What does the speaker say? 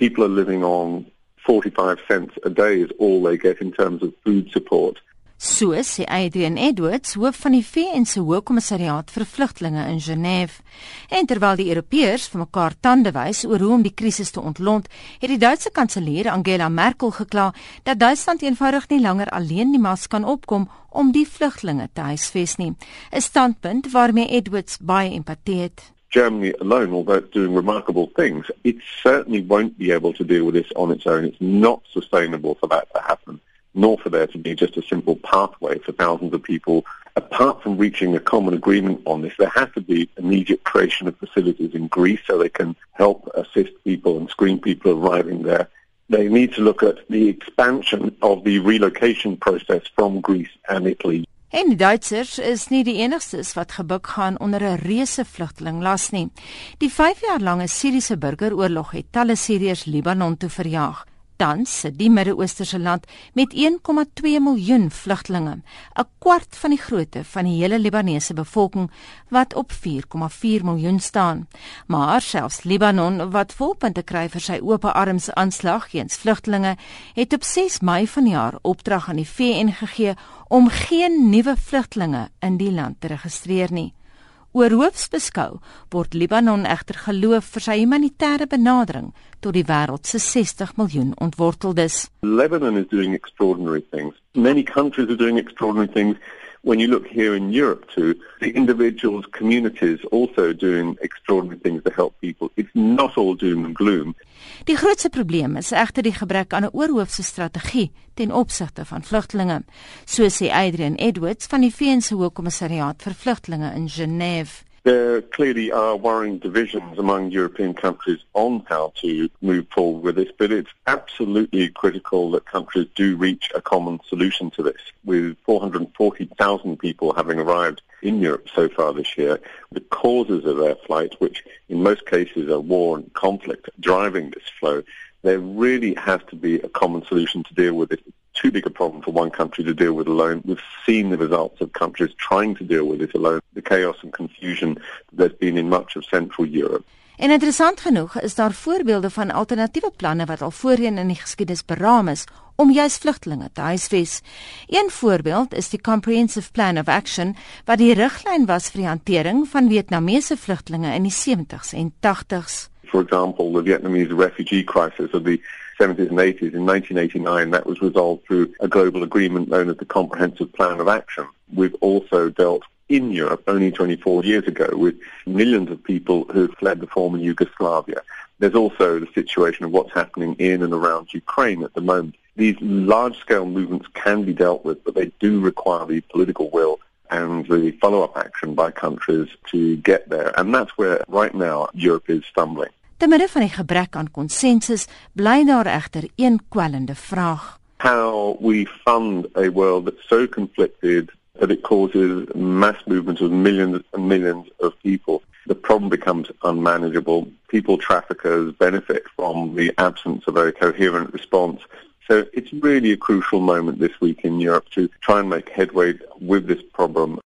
People are living on 45 cents a day is all they get in terms of food support. So sê Adrian Edwards, hoof van die VN se Hoogkommissariaat vir Vlugtelinge in Genève. En terwyl die Europeërs vir mekaar tande wys oor hoe om die krisis te ontlont, het die Duitse kanselier Angela Merkel gekla dat Duitsland eenvoudig nie langer alleen die mas kan opkom om die vlugtelinge te huisves nie. 'n Standpunt waarmee Edwards baie empatie het. Germany alone, although it's doing remarkable things, it certainly won't be able to deal with this on its own. It's not sustainable for that to happen. nor for there to be just a simple pathway for thousands of people. Apart from reaching a common agreement on this, there has to be immediate creation of facilities in Greece so they can help assist people and screen people arriving there. They need to look at the expansion of the relocation process from Greece and Italy. En die Duitsers is nie die enigstes wat gebuk gaan onder 'n reuse vlugtelinglas nie. Die 5 jaar lange Siriëse burgeroorlog het talle Siriërs Libanon toe verjaag tans sit die Midde-Oosterse land met 1,2 miljoen vlugtelinge, 'n kwart van die grootte van die hele Libanese bevolking wat op 4,4 miljoen staan. Maar selfs Libanon wat volpunte kry vir sy oop arms aanslag teens vlugtelinge, het op 6 Mei vanjaar opdrag aan die VN gegee om geen nuwe vlugtelinge in die land te registreer nie. Oorhoofs beskou word Libanon egter geloof vir sy humanitêre benadering tot die wêreld se 60 miljoen ontworteldes. Lebanon is doing extraordinary things. Many countries are doing extraordinary things. When you look here in Europe too, the individuals, communities also doing extraordinary things to help people. It's not all doom and gloom. Die grootste probleem is egter die gebrek aan 'n oorhoofse strategie ten opsigte van vlugtelinge, so sê Adrian Edwards van die VN se Hoogkommissariaat vir Vlugtelinge in Genève. There clearly are worrying divisions among European countries on how to move forward with this, but it's absolutely critical that countries do reach a common solution to this. With 440,000 people having arrived in Europe so far this year, the causes of their flight, which in most cases are war and conflict, driving this flow, there really has to be a common solution to deal with it too big a problem for one country to deal with alone. We've seen the results of countries trying to deal with it alone, the chaos and confusion there's been in much of Central Europe. En interessant genoeg is daar voorbeelde van alternatiewe planne wat al voorheen in die geskiedenis beraam is om juis vlugtelinge te huisves. Een voorbeeld is die Comprehensive Plan of Action wat die riglyn was vir die hantering van Vietnamese vlugtelinge in die 70s en 80s. For example, the Vietnamese refugee crisis of the 70s and 80s. In 1989, that was resolved through a global agreement known as the Comprehensive Plan of Action. We've also dealt in Europe only 24 years ago with millions of people who fled the former Yugoslavia. There's also the situation of what's happening in and around Ukraine at the moment. These large-scale movements can be dealt with, but they do require the political will and the follow-up action by countries to get there. And that's where right now Europe is stumbling. Te midde van die gebrek aan konsensus, bly daar egter een kwellende vraag. How we fund a world that's so conflicted that it causes mass movements of millions and millions of people. The problem becomes unmanageable. People traffickers benefit from the absence of a coherent response. So it's really a crucial moment this week in Europe to try and make headway with this problem.